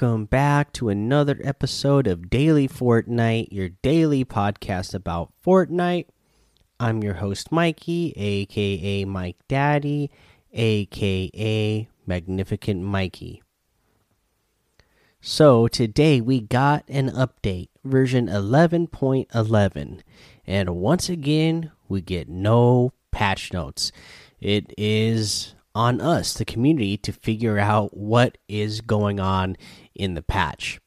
Welcome back to another episode of Daily Fortnite, your daily podcast about Fortnite. I'm your host, Mikey, aka Mike Daddy, aka Magnificent Mikey. So, today we got an update, version 11.11, and once again, we get no patch notes. It is on us, the community, to figure out what is going on in the patch.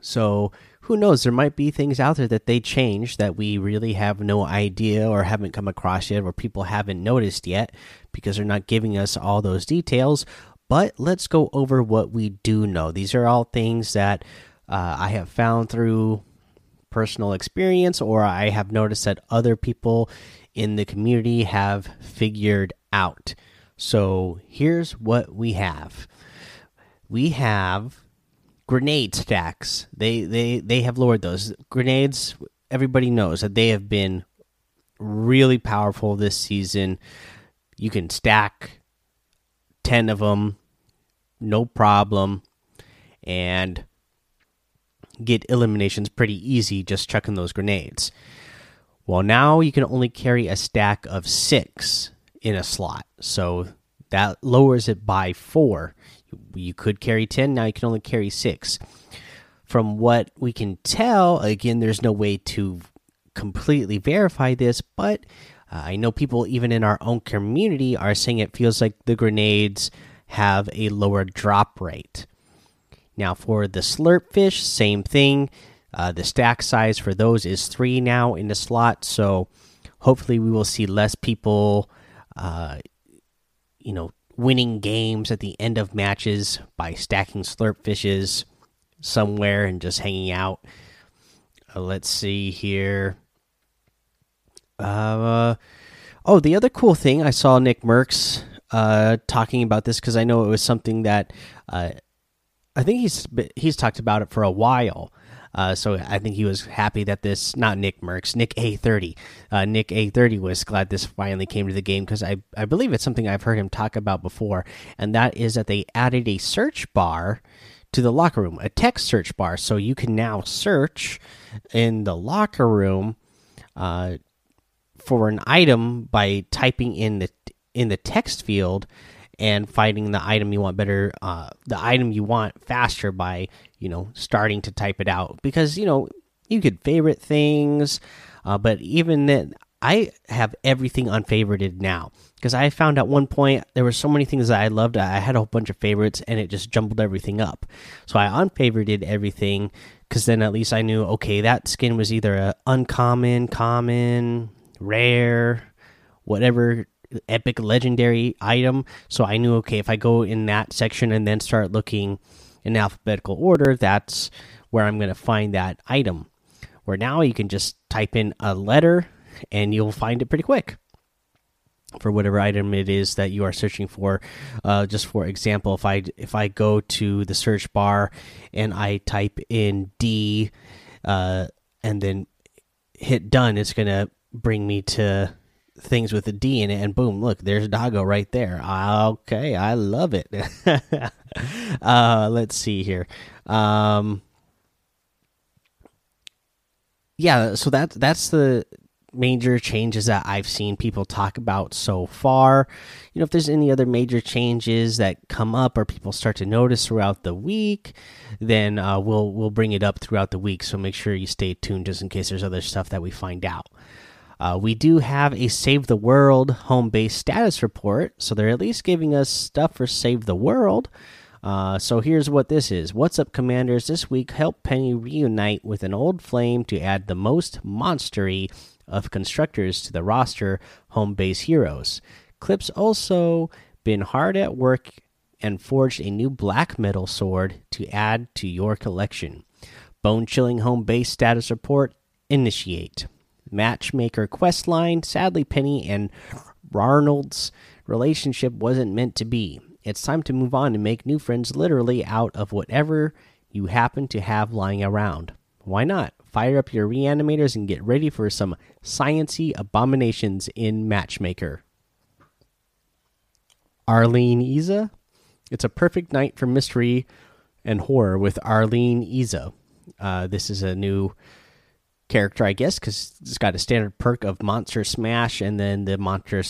So, who knows? There might be things out there that they change that we really have no idea or haven't come across yet, or people haven't noticed yet because they're not giving us all those details. But let's go over what we do know. These are all things that uh, I have found through personal experience, or I have noticed that other people in the community have figured out. So here's what we have. We have grenade stacks. They they they have lowered those grenades. Everybody knows that they have been really powerful this season. You can stack 10 of them no problem and get eliminations pretty easy just chucking those grenades. Well, now you can only carry a stack of 6 in a slot. So that lowers it by four. You could carry 10, now you can only carry six. From what we can tell, again, there's no way to completely verify this, but uh, I know people, even in our own community, are saying it feels like the grenades have a lower drop rate. Now, for the slurp fish, same thing. Uh, the stack size for those is three now in the slot, so hopefully, we will see less people uh, you know, winning games at the end of matches by stacking slurp fishes somewhere and just hanging out. Uh, let's see here. Uh, oh, the other cool thing I saw Nick Mercs uh, talking about this because I know it was something that uh, I think he's he's talked about it for a while. Uh, so I think he was happy that this, not Nick Mercs, NickEh30. Uh, NickEh30 was glad this finally came to the game because I, I believe it's something I've heard him talk about before. And that is that they added a search bar to the locker room, a text search bar. So you can now search in the locker room uh, for an item by typing in the in the text field and finding the item you want better uh, the item you want faster by you know starting to type it out. Because you know you could favorite things uh, but even then i have everything unfavorited now. Because i found at one point there were so many things that i loved i had a whole bunch of favorites and it just jumbled everything up. So i unfavorited everything because then at least i knew okay that skin was either uncommon common rare whatever epic legendary item. So I knew okay, if I go in that section and then start looking in alphabetical order, that's where I'm going to find that item. Where now you can just type in a letter and you'll find it pretty quick for whatever item it is that you are searching for. Uh, just for example, if I if I go to the search bar and I type in D uh, and then hit done, it's gonna bring me to things with a D in it, and boom, look, there's Doggo right there. Okay, I love it. uh, let's see here. Um, yeah, so that that's the major changes that I've seen people talk about so far. You know, if there's any other major changes that come up or people start to notice throughout the week, then uh, we'll we'll bring it up throughout the week. So make sure you stay tuned just in case there's other stuff that we find out. Uh, we do have a Save the World home base status report, so they're at least giving us stuff for Save the World. Uh, so here's what this is. What's up, Commanders? This week, help Penny reunite with an old flame to add the most monstery of constructors to the roster home base heroes. Clip's also been hard at work and forged a new black metal sword to add to your collection. Bone chilling home base status report initiate matchmaker quest line. Sadly, Penny and Arnold's relationship wasn't meant to be. It's time to move on and make new friends literally out of whatever you happen to have lying around. Why not? Fire up your reanimators and get ready for some sciency abominations in Matchmaker. Arlene Iza, it's a perfect night for mystery and horror with Arlene Iza. Uh, this is a new character, I guess, because it's got a standard perk of Monster Smash and then the Monster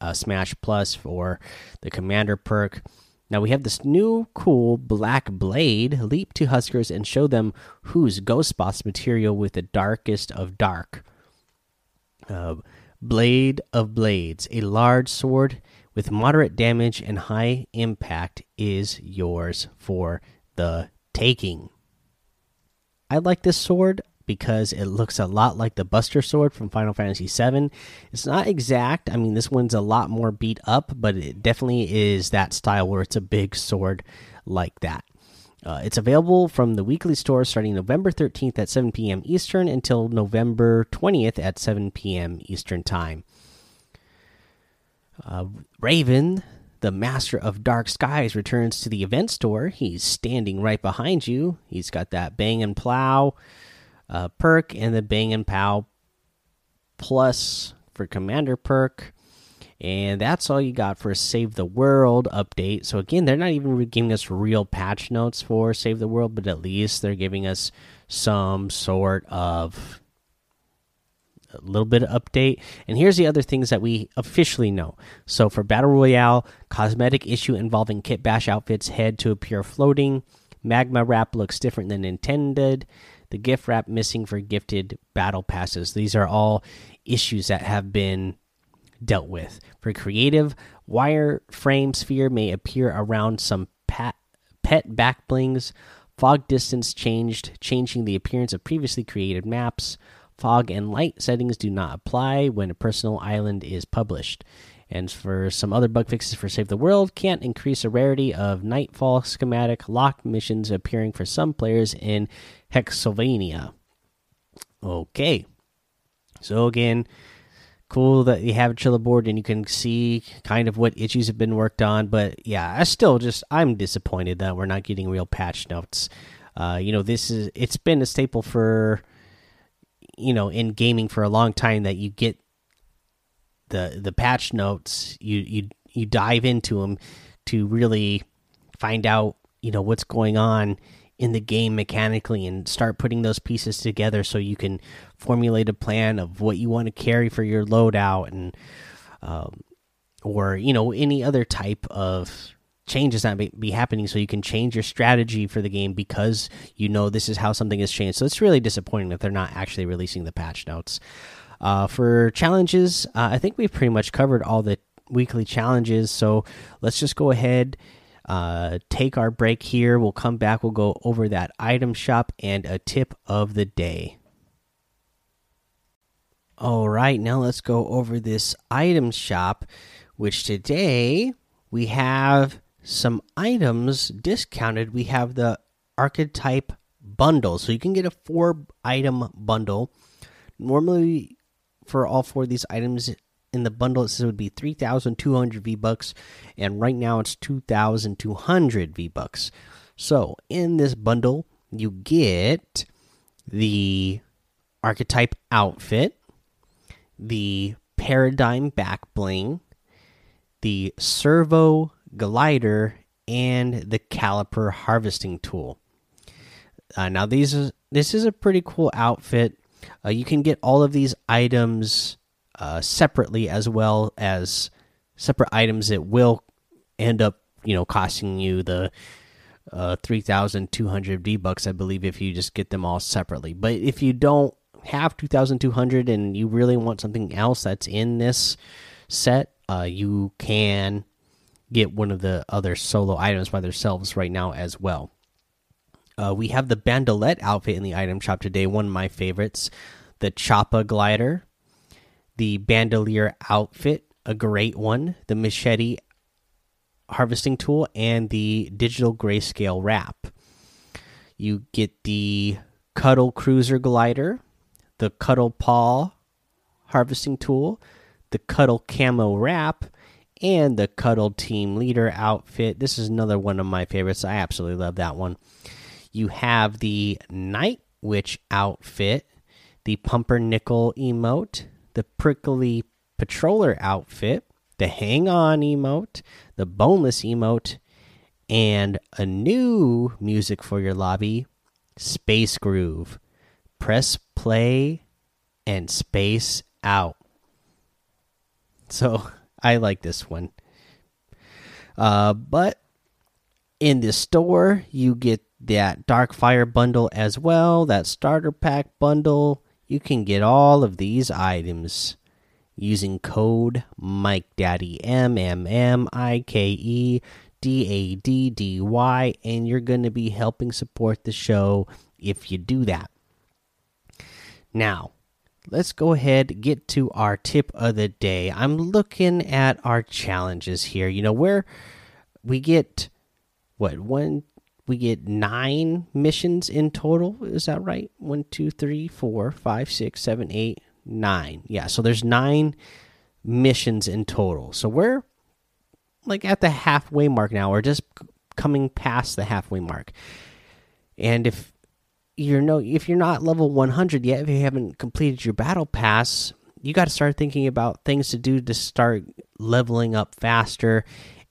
uh, Smash Plus for the Commander perk. Now we have this new cool Black Blade. Leap to Huskers and show them who's Ghost Boss material with the darkest of dark. Uh, Blade of Blades, a large sword with moderate damage and high impact, is yours for the taking. I like this sword because it looks a lot like the Buster Sword from Final Fantasy VII. It's not exact. I mean, this one's a lot more beat up, but it definitely is that style where it's a big sword like that. Uh, it's available from the weekly store starting November 13th at 7 p.m. Eastern until November 20th at 7 p.m. Eastern Time. Uh, Raven, the master of dark skies, returns to the event store. He's standing right behind you. He's got that bang and pow uh, perk and the Bang and Pow Plus for Commander perk. And that's all you got for Save the World update. So, again, they're not even giving us real patch notes for Save the World, but at least they're giving us some sort of a little bit of update. And here's the other things that we officially know. So, for Battle Royale, cosmetic issue involving Kit Bash outfits head to appear floating. Magma wrap looks different than intended the gift wrap missing for gifted battle passes. These are all issues that have been dealt with. For creative, wire frame sphere may appear around some pat, pet back blings. Fog distance changed, changing the appearance of previously created maps. Fog and light settings do not apply when a personal island is published. And for some other bug fixes for Save the World, can't increase the rarity of Nightfall schematic lock missions appearing for some players in Hexylvania. Okay. So again, cool that you have a Trello board and you can see kind of what issues have been worked on. But yeah, I still just I'm disappointed that we're not getting real patch notes. Uh, you know, this is it's been a staple for you know in gaming for a long time that you get the the patch notes. You you you dive into them to really find out you know what's going on in the game mechanically and start putting those pieces together so you can formulate a plan of what you want to carry for your loadout and um, or you know any other type of changes that may be happening so you can change your strategy for the game because you know this is how something has changed. So it's really disappointing that they're not actually releasing the patch notes. Uh, for challenges uh, i think we've pretty much covered all the weekly challenges. So let's just go ahead uh, take our break here. We'll come back. We'll go over that item shop and a tip of the day. All right, now let's go over this item shop, which today we have some items discounted. We have the archetype bundle, so you can get a four item bundle. Normally, for all four of these items, in the bundle it says it would be 3200 V bucks and right now it's 2200 V bucks. So, in this bundle you get the archetype outfit, the paradigm back bling, the servo glider and the caliper harvesting tool. Uh, now these is this is a pretty cool outfit. Uh, you can get all of these items uh, separately as well as separate items that will end up you know costing you the uh, 3200 v bucks i believe if you just get them all separately. But if you don't have 2200 and you really want something else that's in this set uh, you can get one of the other solo items by themselves right now as well. Uh, we have the bandolette outfit in the item shop today one of my favorites. The choppa glider the bandolier outfit, a great one, the machete harvesting tool, and the digital grayscale wrap. You get the Cuddle Cruiser glider, the Cuddle Paw harvesting tool, the Cuddle Camo wrap, and the Cuddle Team Leader outfit. This is another one of my favorites. I absolutely love that one. You have the Night Witch outfit, the Pumpernickel emote, the prickly patroller outfit, the hang on emote, the boneless emote, And a new music for your lobby Space Groove. Press play and space out. So I like this one. Uh, but in the store, you get that Dark Fire bundle as well, that starter pack bundle. You can get all of these items using code Mike Daddy M M M I K E D A D D Y, and you're going to be helping support the show if you do that. Now, let's go ahead get to our tip of the day. I'm looking at our challenges here. You know where we get what one we get nine missions in total. Is that right? One, two, three, four, five, six, seven, eight, nine. Yeah, so there's nine missions in total. So we're like at the halfway mark now, or just coming past the halfway mark. And if you're no, if you're not level 100 yet, if you haven't completed your battle pass, you got to start thinking about things to do to start leveling up faster.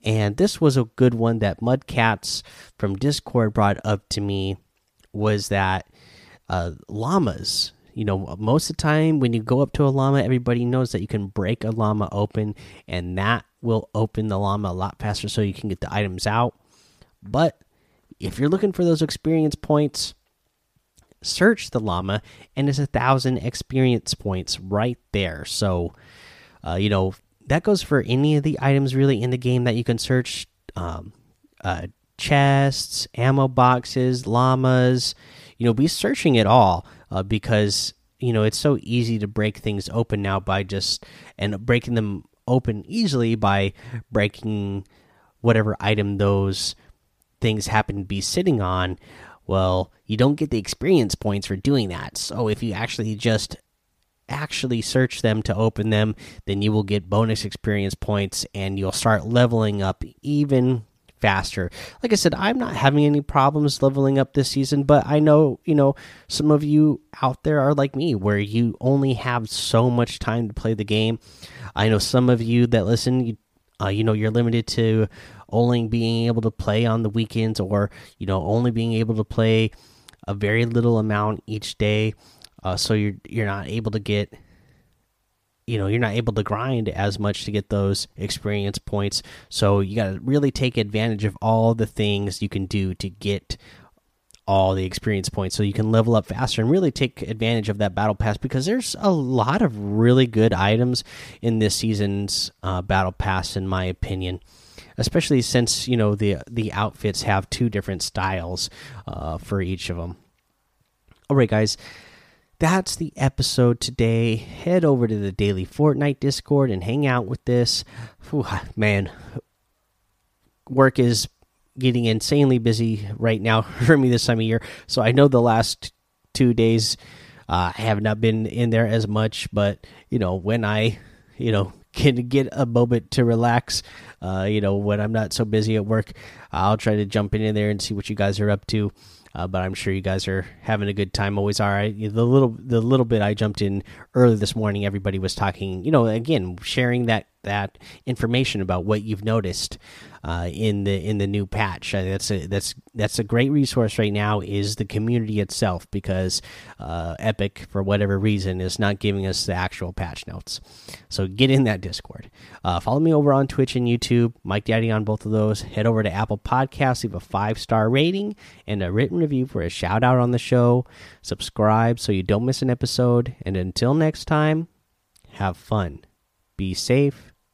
And this was a good one that Mudcats from Discord brought up to me was that uh, llamas you know most of the time when you go up to a llama everybody knows that you can break a llama open and that will open the llama a lot faster so you can get the items out. But if you're looking for those experience points search the llama and it's a thousand experience points right there. So uh, you know that goes for any of the items really in the game that you can search um, uh, chests ammo boxes llamas you know be searching it all uh, because you know it's so easy to break things open now by just and breaking them open easily by breaking whatever item those things happen to be sitting on. Well you don't get the experience points for doing that. So if you actually just actually search them to open them then you will get bonus experience points and you'll start leveling up even faster. Like I said, I'm not having any problems leveling up this season, but I know, you know, some of you out there are like me where you only have so much time to play the game. I know some of you that listen, you, uh, you know, you're limited to only being able to play on the weekends or, you know, only being able to play a very little amount each day. Uh, so you're you're not able to get you know you're not able to grind as much to get those experience points. So you got to really take advantage of all the things you can do to get all the experience points so you can level up faster and really take advantage of that battle pass because there's a lot of really good items in this season's uh, battle pass in my opinion especially since you know the the outfits have two different styles uh, for each of them all right guys that's the episode today. Head over to the daily Fortnite Discord and hang out with this. Whew, man, work is getting insanely busy right now for me this time of year. So I know the last two days uh, I have not been in there as much, but you know when I, you know, can get a moment to relax, uh, you know when I'm not so busy at work, I'll try to jump in there and see what you guys are up to. Uh, but I'm sure you guys are having a good time. Always are. I, the little the little bit I jumped in early this morning, everybody was talking. You know, again, sharing that that information about what you've noticed uh, in the in the new patch. Uh, that's a that's that's a great resource right now. Is the community itself because uh, Epic for whatever reason is not giving us the actual patch notes. So get in that Discord. Uh, follow me over on Twitch and YouTube. Mike Daddy on both of those. Head over to Apple Podcasts, leave a five star rating and a written review for a shout out on the show. Subscribe so you don't miss an episode. And until next time, have fun, be safe